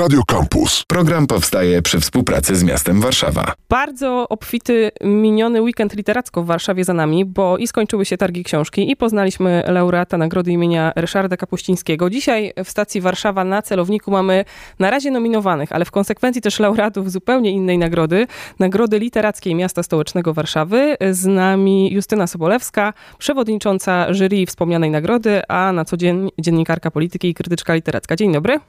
Radio Campus. Program powstaje przy współpracy z miastem Warszawa. Bardzo obfity miniony weekend literacko w Warszawie za nami, bo i skończyły się targi książki i poznaliśmy laureata nagrody imienia Ryszarda Kapuścińskiego. Dzisiaj w stacji Warszawa na celowniku mamy na razie nominowanych, ale w konsekwencji też laureatów zupełnie innej nagrody, nagrody literackiej miasta stołecznego Warszawy. Z nami Justyna Sobolewska, przewodnicząca jury wspomnianej nagrody, a na co dzień dziennikarka polityki i krytyczka literacka. Dzień dobry.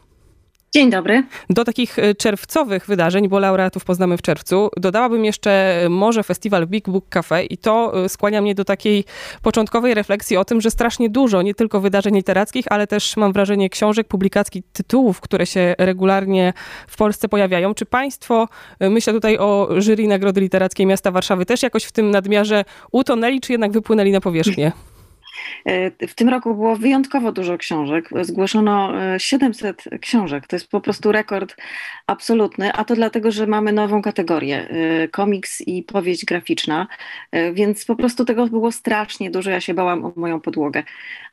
Dzień dobry. Do takich e, czerwcowych wydarzeń, bo laureatów poznamy w czerwcu, dodałabym jeszcze może festiwal Big Book Cafe i to e, skłania mnie do takiej początkowej refleksji o tym, że strasznie dużo, nie tylko wydarzeń literackich, ale też mam wrażenie książek, publikacji, tytułów, które się regularnie w Polsce pojawiają. Czy państwo, e, myślę tutaj o jury Nagrody Literackiej Miasta Warszawy, też jakoś w tym nadmiarze utonęli, czy jednak wypłynęli na powierzchnię? E, w tym roku było wyjątkowo dużo książek. Zgłoszono 700 e, książek. To jest po prostu rekord absolutny, a to dlatego, że mamy nową kategorię e, komiks i powieść graficzna, więc po prostu tego było strasznie dużo. Ja się bałam o moją podłogę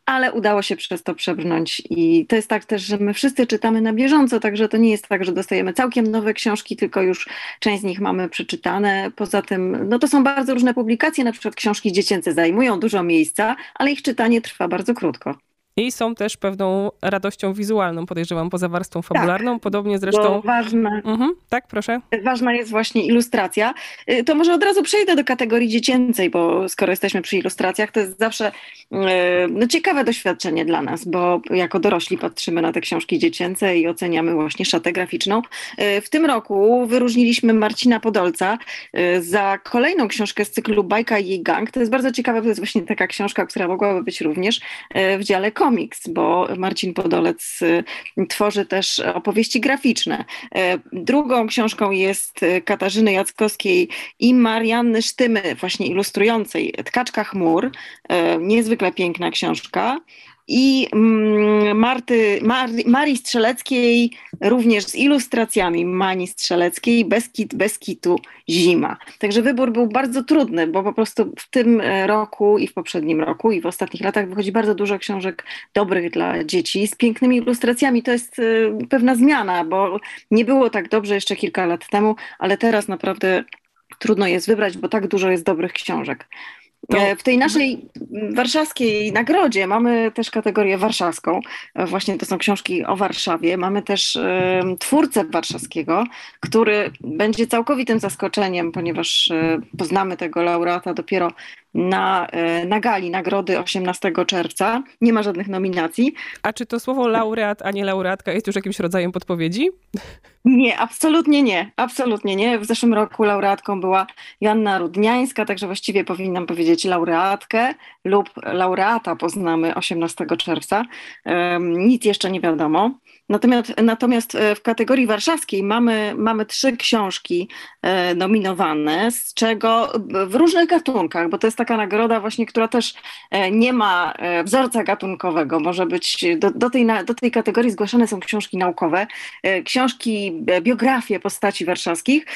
ale udało się przez to przebrnąć i to jest tak też, że my wszyscy czytamy na bieżąco, także to nie jest tak, że dostajemy całkiem nowe książki, tylko już część z nich mamy przeczytane. Poza tym, no to są bardzo różne publikacje, na przykład książki dziecięce zajmują dużo miejsca, ale ich czytanie trwa bardzo krótko. I są też pewną radością wizualną, podejrzewam, poza warstwą fabularną. Tak, Podobnie zresztą. ważne. Mhm, tak, proszę. Ważna jest właśnie ilustracja. Y, to może od razu przejdę do kategorii dziecięcej, bo skoro jesteśmy przy ilustracjach, to jest zawsze y, no, ciekawe doświadczenie dla nas, bo jako dorośli patrzymy na te książki dziecięce i oceniamy właśnie szatę graficzną. Y, w tym roku wyróżniliśmy Marcina Podolca za kolejną książkę z cyklu Bajka i jej gang. To jest bardzo ciekawe, bo to jest właśnie taka książka, która mogłaby być również w dziale komiks, bo Marcin Podolec y, tworzy też opowieści graficzne. E, drugą książką jest Katarzyny Jackowskiej i Marianny Sztymy, właśnie ilustrującej Tkaczka chmur. Niezwykle piękna książka i mm, Marty, Mar, Marii Strzeleckiej również z ilustracjami Mani Strzeleckiej bez, kit, bez kitu zima. Także wybór był bardzo trudny, bo po prostu w tym e, roku i w poprzednim roku i w ostatnich latach wychodzi bardzo dużo książek dobrych dla dzieci z pięknymi ilustracjami. To jest e, pewna zmiana, bo nie było tak dobrze jeszcze kilka lat temu, ale teraz naprawdę trudno jest wybrać, bo tak dużo jest dobrych książek. E, w tej naszej warszawskiej nagrodzie mamy też kategorię warszawską. E, właśnie to są książki o Warszawie. Mamy też e, twórcę warszawskiego, który będzie całkowitym zaskoczeniem, ponieważ poznamy tego laureata dopiero na, e, na gali nagrody 18 czerwca. Nie ma żadnych nominacji. A czy to słowo laureat, a nie laureatka jest już jakimś rodzajem podpowiedzi? Nie, absolutnie nie. Absolutnie nie. W zeszłym roku laureatką była Joanna Rudniańska, także właściwie powinnam powiedzieć laureatkę lub laureata poznamy 18 czerwca. Nic jeszcze nie wiadomo. Natomiast, natomiast e, w kategorii warszawskiej mamy, mamy trzy książki e, nominowane, z czego w różnych gatunkach, bo to jest taka nagroda właśnie, która też e, nie ma wzorca gatunkowego. Może być, do, do, tej, do tej kategorii zgłaszane są książki naukowe, książki, biografie postaci warszawskich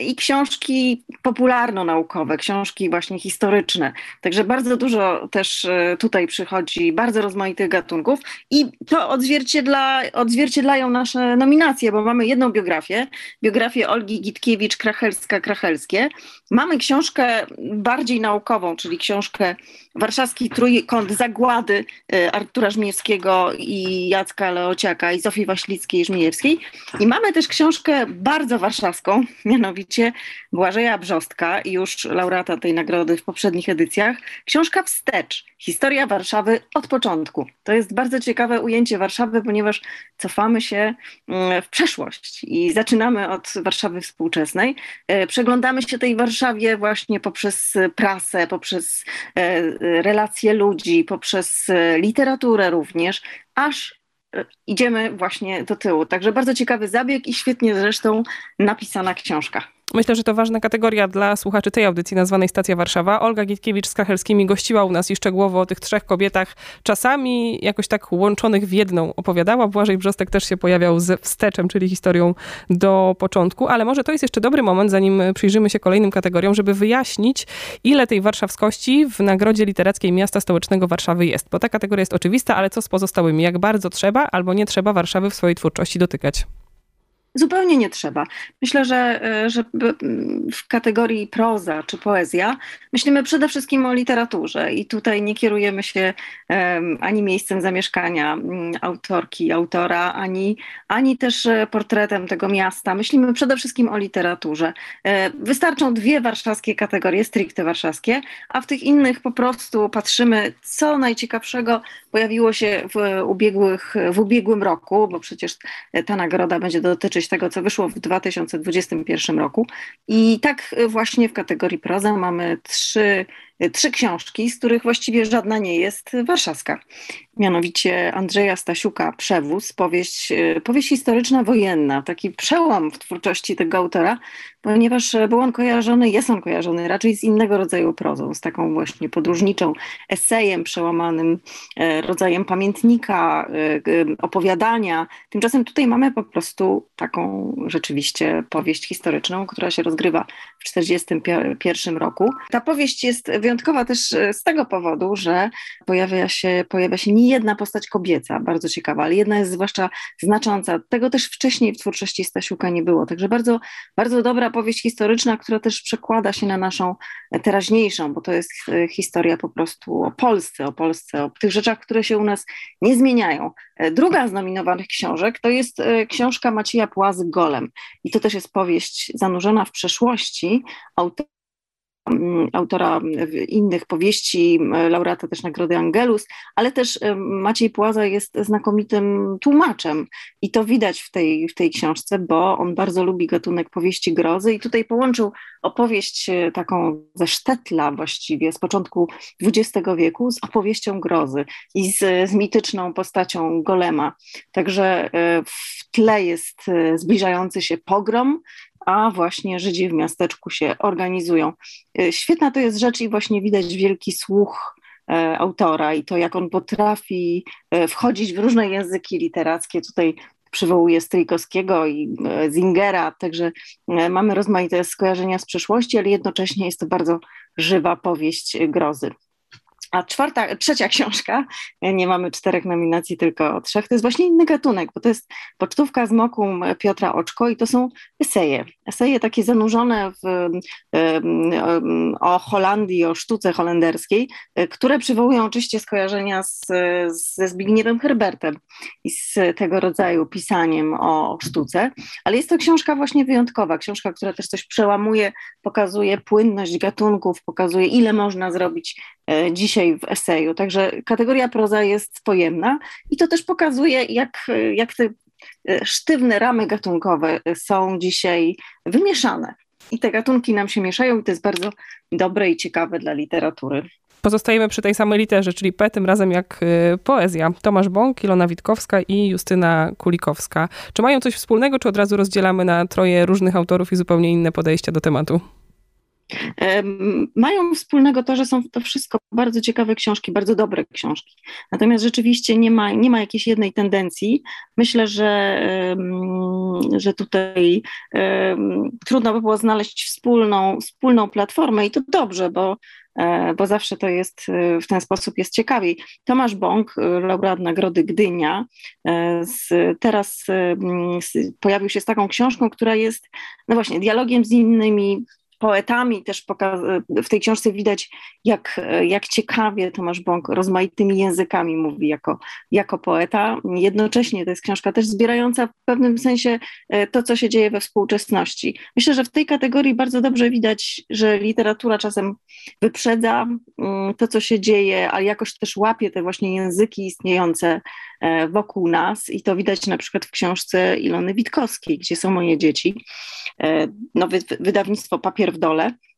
i książki popularno-naukowe, książki właśnie historyczne. Także bardzo dużo też tutaj przychodzi, bardzo rozmaitych gatunków i to odzwierciedla odzwierciedlają nasze nominacje, bo mamy jedną biografię, biografię Olgi Gitkiewicz-Krachelska-Krachelskie. Mamy książkę bardziej naukową, czyli książkę Warszawski Trójkąt Zagłady e, Artura Żmijewskiego i Jacka Leociaka i Zofii Waślickiej-Żmijewskiej. I mamy też książkę bardzo warszawską, mianowicie Błażeja Brzostka, już laureata tej nagrody w poprzednich edycjach. Książka Wstecz. Historia Warszawy od początku. To jest bardzo ciekawe ujęcie Warszawy, ponieważ cofamy się mm, w przeszłość i zaczynamy od Warszawy współczesnej. E, przeglądamy się tej Warszawie właśnie poprzez prasę, poprzez e, relacje ludzi, poprzez literaturę również, aż e, idziemy właśnie do tyłu. Także bardzo ciekawy zabieg i świetnie zresztą napisana książka. Myślę, że to ważna kategoria dla słuchaczy tej audycji nazwanej Stacja Warszawa. Olga Gitkiewicz z Krachelskimi gościła u nas i szczegółowo o tych trzech kobietach, czasami jakoś tak łączonych w jedną opowiadała. Błażej Brzostek też się pojawiał z wsteczem, czyli historią do początku, ale może to jest jeszcze dobry moment, zanim przyjrzymy się kolejnym kategoriom, żeby wyjaśnić, ile tej warszawskości w Nagrodzie Literackiej Miasta Stołecznego Warszawy jest. Bo ta kategoria jest oczywista, ale co z pozostałymi? Jak bardzo trzeba albo nie trzeba Warszawy w swojej twórczości dotykać? Zupełnie nie trzeba. Myślę, że, e, że w kategorii proza czy poezja myślimy przede wszystkim o literaturze i tutaj nie kierujemy się ani miejscem zamieszkania autorki, autora, ani, ani też e, portretem tego miasta. Myślimy przede wszystkim o literaturze. E, wystarczą dwie warszawskie kategorie, stricte warszawskie, a w tych innych po prostu patrzymy, co najciekawszego pojawiło się w, ubiegłych, w ubiegłym roku, bo przecież ta nagroda będzie dotyczyć tego, co wyszło w 2021 roku. I tak właśnie w kategorii proza mamy trzy trzy książki, z których właściwie żadna nie jest warszawska. Mianowicie Andrzeja Stasiuka Przewóz, powieść, e, powieść historyczna wojenna, taki przełom w twórczości tego autora, ponieważ był on kojarzony, jest on kojarzony raczej z innego rodzaju prozą, z taką właśnie podróżniczą esejem przełamanym, e, rodzajem pamiętnika, e, opowiadania. Tymczasem tutaj mamy po prostu taką rzeczywiście powieść historyczną, która się rozgrywa w 1941 roku. Ta powieść jest wyjątkowa też e, z tego powodu, że pojawia się, pojawia się nie jedna postać kobieca, bardzo ciekawa, ale jedna jest zwłaszcza znacząca. Tego też wcześniej w twórczości Stasiuka nie było. Także bardzo, bardzo dobra powieść historyczna, która też przekłada się na naszą teraźniejszą, bo to jest e, historia po prostu o Polsce, o Polsce, o tych rzeczach, które się u nas nie zmieniają. E, druga z nominowanych książek to jest książka Macieja Płazy Golem. I to też jest powieść zanurzona w przeszłości. Autor Mm, autora innych powieści, laureata też Nagrody Angelus, ale też Maciej Płaza jest znakomitym tłumaczem i to widać w tej, w tej książce, bo on bardzo lubi gatunek powieści grozy i tutaj połączył opowieść e, taką ze Sztetla właściwie z początku XX wieku z opowieścią grozy i z, z mityczną postacią Golema. Także e, w tle jest e, zbliżający się pogrom, a właśnie Żydzi w miasteczku się organizują. E, świetna to jest rzecz i właśnie widać wielki słuch e, autora i to, jak on potrafi e, wchodzić w różne języki literackie. Tutaj przywołuje Stryjkowskiego i Zingera, także mamy rozmaite skojarzenia z przeszłości, ale jednocześnie jest to bardzo żywa powieść grozy. A czwarta, trzecia książka, nie mamy czterech nominacji, tylko trzech, to jest właśnie inny gatunek, bo to jest Pocztówka z mokum Piotra Oczko i to są eseje. Eseje takie zanurzone w, o Holandii, o sztuce holenderskiej, które przywołują oczywiście skojarzenia z, ze Zbigniewem Herbertem i z tego rodzaju pisaniem o sztuce, ale jest to książka właśnie wyjątkowa, książka, która też coś przełamuje, pokazuje płynność gatunków, pokazuje ile można zrobić e, dzisiaj w eseju. Także kategoria proza jest pojemna i to też pokazuje, jak, jak te e, sztywne ramy gatunkowe są dzisiaj wymieszane. I te gatunki nam się mieszają, i to jest bardzo dobre i ciekawe dla literatury. Pozostajemy przy tej samej literze, czyli P, tym razem jak e, poezja. Tomasz Bąk, Ilona Witkowska i Justyna Kulikowska. Czy mają coś wspólnego, czy od razu rozdzielamy na troje różnych autorów i zupełnie inne podejścia do tematu? Mają wspólnego to, że są to wszystko bardzo ciekawe książki, bardzo dobre książki. Natomiast rzeczywiście nie ma, nie ma jakiejś jednej tendencji. Myślę, że, że tutaj trudno by było znaleźć wspólną, wspólną platformę i to dobrze, bo e, bo zawsze to jest e, w ten sposób jest ciekawiej. Tomasz Bąk, e, laureat Nagrody Gdynia, z, teraz z, pojawił się z taką książką, która jest no właśnie dialogiem z innymi poetami też w tej książce widać, jak, jak ciekawie Tomasz Bąk rozmaitymi językami mówi jako, jako poeta. Jednocześnie to jest książka też zbierająca w pewnym sensie e, to, co się dzieje we współczesności. Myślę, że w tej kategorii bardzo dobrze widać, że literatura czasem wyprzedza mm, to, co się dzieje, ale jakoś też łapie te właśnie języki istniejące E, wokół nas i to widać na przykład w książce Ilony Witkowskiej, gdzie są moje dzieci, e, nowe wydawnictwo Papier w dole, E,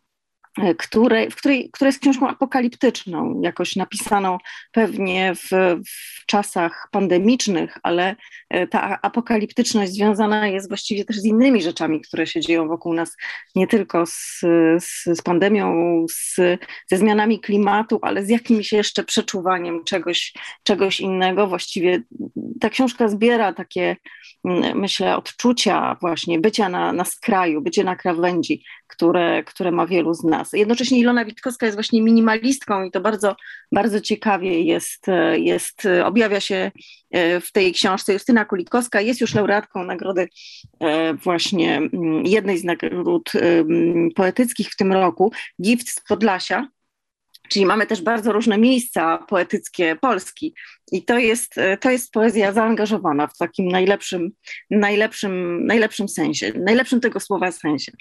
które, w której, która jest książką apokaliptyczną, jakoś napisaną pewnie w, w, czasach pandemicznych, ale e, ta apokaliptyczność związana jest właściwie też z innymi rzeczami, które się dzieją wokół nas, nie tylko z, z, z pandemią, z, ze zmianami klimatu, ale z jakimś jeszcze przeczuwaniem czegoś, czegoś innego. Właściwie ta książka zbiera takie, myślę, odczucia właśnie bycia na, na skraju, bycia na krawędzi które, które ma wielu z nas. Jednocześnie Ilona Witkowska jest właśnie minimalistką i to bardzo, bardzo ciekawie jest, jest, objawia się w tej książce. Justyna Kulikowska jest już laureatką nagrody właśnie mm, jednej z nagród poetyckich w tym roku, Gift z Podlasia, Czyli mamy też bardzo różne miejsca poetyckie Polski i to jest, to jest poezja zaangażowana w takim najlepszym, najlepszym, najlepszym sensie, najlepszym tego słowa sensie.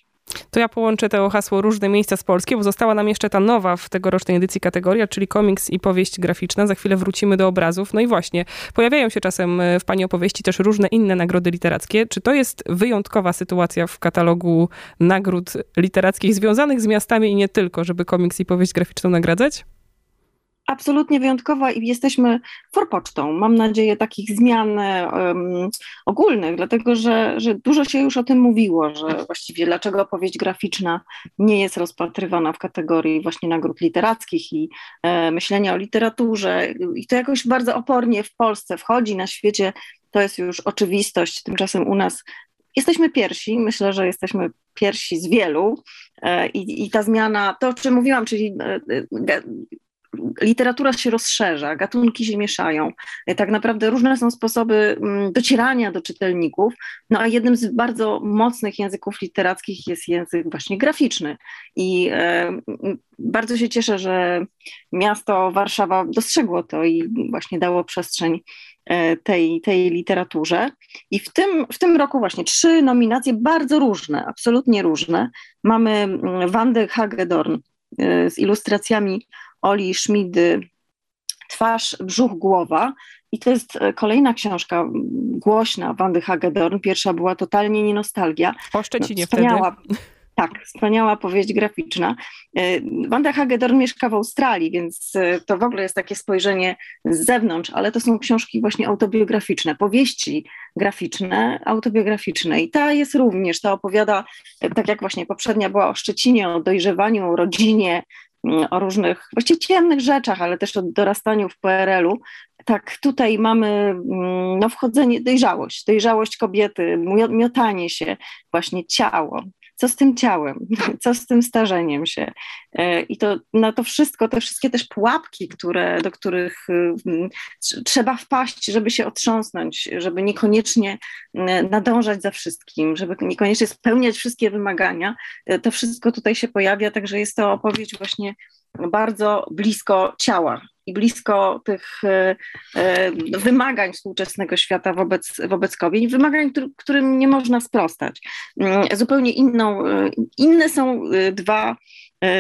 To ja połączę to hasło różne miejsca z Polski, bo została nam jeszcze ta nowa w tegorocznej edycji kategoria, czyli komiks i powieść graficzna. Za chwilę wrócimy do obrazów. No i właśnie, pojawiają się czasem w Pani opowieści też różne inne nagrody literackie. Czy to jest wyjątkowa sytuacja w katalogu nagród literackich związanych z miastami i nie tylko, żeby komiks i powieść graficzną nagradzać? Absolutnie wyjątkowa i jesteśmy forpocztą, mam nadzieję, takich zmian um, ogólnych, dlatego że, że dużo się już o tym mówiło, że właściwie dlaczego opowieść graficzna nie jest rozpatrywana w kategorii właśnie nagród literackich i e, myślenia o literaturze. I to jakoś bardzo opornie w Polsce wchodzi, na świecie to jest już oczywistość, tymczasem u nas jesteśmy pierwsi, myślę, że jesteśmy pierwsi z wielu e, i, i ta zmiana, to o czym mówiłam, czyli e, literatura się rozszerza, gatunki się mieszają. Tak naprawdę różne są sposoby mm, docierania do czytelników, no a jednym z bardzo mocnych języków literackich jest język właśnie graficzny. I e, bardzo się cieszę, że miasto Warszawa dostrzegło to i właśnie dało przestrzeń e, tej, tej literaturze. I w tym, w tym roku właśnie trzy nominacje bardzo różne, absolutnie różne. Mamy mm, Wandę Hagedorn e, z ilustracjami Oli Schmidy Twarz, brzuch, głowa. I to jest e, kolejna książka głośna Wandy Hagedorn. Pierwsza była totalnie nie nostalgia. Po Szczecinie no, wspaniała, wtedy. Tak, wspaniała powieść graficzna. E, Wanda Hagedorn mieszka w Australii, więc e, to w ogóle jest takie spojrzenie z zewnątrz, ale to są książki właśnie autobiograficzne, powieści graficzne, autobiograficzne. I ta jest również, ta opowiada, tak jak właśnie poprzednia była o Szczecinie, o dojrzewaniu, o rodzinie, o różnych właściwie ciemnych rzeczach, ale też o dorastaniu w PRL-u. Tak, tutaj mamy mm, no, wchodzenie, dojrzałość, dojrzałość kobiety, miotanie się, właśnie ciało, co z tym ciałem, co z tym starzeniem się. E, I to na to wszystko, te wszystkie też pułapki, które, do których mm, trzeba wpaść, żeby się otrząsnąć, żeby niekoniecznie mm, nadążać za wszystkim, żeby niekoniecznie spełniać wszystkie wymagania, e, to wszystko tutaj się pojawia, także jest to opowieść właśnie bardzo blisko ciała i blisko tych e, e, wymagań współczesnego świata wobec, wobec kobiet, wymagań, którym nie można sprostać. Mm, zupełnie inną, e, inne są dwa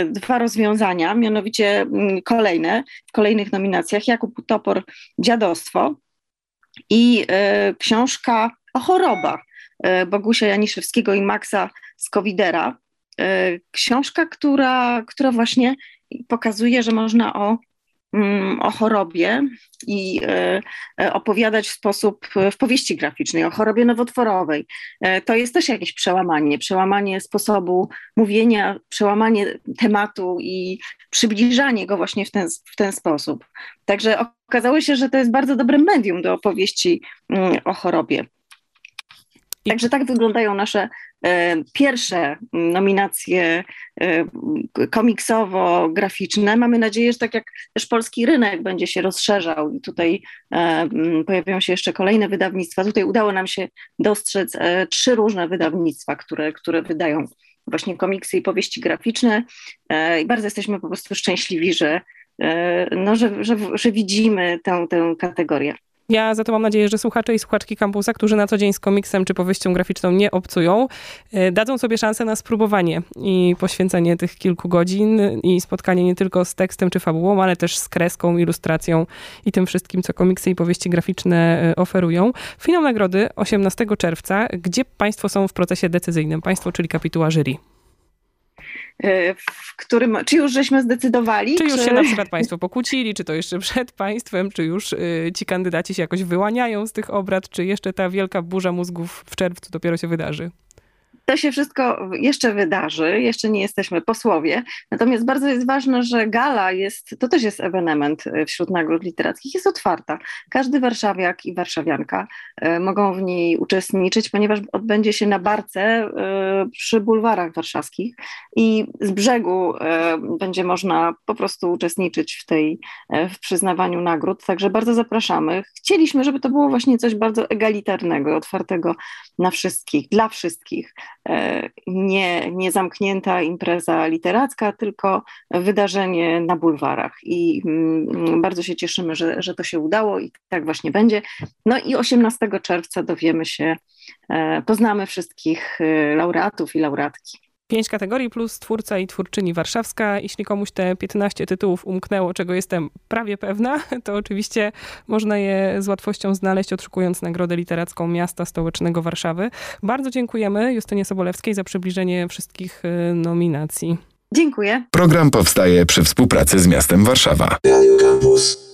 dwa rozwiązania, mianowicie mm, kolejne, w kolejnych nominacjach Jakub Topor Dziadostwo i książka o chorobach Bogusia Janiszewskiego i Maxa Skowidera. Książka, która, która właśnie pokazuje, że można o o chorobie i e, e, opowiadać w sposób, w powieści graficznej, o chorobie nowotworowej. E, to jest też jakieś przełamanie, przełamanie sposobu mówienia, przełamanie tematu i przybliżanie go właśnie w ten, w ten sposób. Także okazało się, że to jest bardzo dobre medium do opowieści mm, o chorobie. Także tak wyglądają nasze pierwsze nominacje e, komiksowo-graficzne. Mamy nadzieję, że tak jak też polski rynek będzie się rozszerzał i tutaj e, pojawią się jeszcze kolejne wydawnictwa. Tutaj udało nam się dostrzec trzy różne wydawnictwa, które, które wydają właśnie komiksy i powieści graficzne i bardzo jesteśmy po prostu szczęśliwi, że, no, że, że, że widzimy tę, tę kategorię. Ja za to mam nadzieję, że słuchacze i słuchaczki kampusa, którzy na co dzień z komiksem czy powieścią graficzną nie obcują, e, dadzą sobie szansę na spróbowanie i poświęcenie tych kilku godzin i spotkanie nie tylko z tekstem czy fabułą, ale też z kreską, ilustracją i tym wszystkim, co komiksy i powieści graficzne e, oferują. Finał nagrody 18 czerwca. Gdzie Państwo są w procesie decyzyjnym? Państwo, czyli kapituła jury. E, w którym, czy już żeśmy zdecydowali? Czy już czy... się na przykład państwo pokłócili, czy to jeszcze przed państwem, czy już y, ci kandydaci się jakoś wyłaniają z tych obrad, czy jeszcze ta wielka burza mózgów w czerwcu dopiero się wydarzy? To się wszystko jeszcze wydarzy, jeszcze nie jesteśmy posłowie, natomiast bardzo jest ważne, że gala jest, to też jest ewenement wśród nagród literackich, jest otwarta. Każdy warszawiak i warszawianka mogą w niej uczestniczyć, ponieważ odbędzie się na barce przy bulwarach warszawskich i z brzegu będzie można po prostu uczestniczyć w tej, w przyznawaniu nagród, także bardzo zapraszamy. Chcieliśmy, żeby to było właśnie coś bardzo egalitarnego, otwartego na wszystkich, dla wszystkich. E, nie, nie zamknięta impreza literacka, tylko wydarzenie na bulwarach. I mm, bardzo się cieszymy, że, że to się udało i tak właśnie będzie. No i 18 czerwca dowiemy się, e, poznamy wszystkich e, laureatów i laureatki. Pięć kategorii plus twórca i twórczyni warszawska. Jeśli komuś te 15 tytułów umknęło, czego jestem prawie pewna, to oczywiście można je z łatwością znaleźć, otrzykując Nagrodę Literacką Miasta Stołecznego Warszawy. Bardzo dziękujemy Justynie Sobolewskiej za przybliżenie wszystkich y, nominacji. Dziękuję. Program powstaje przy współpracy z miastem Warszawa. Radio Campus.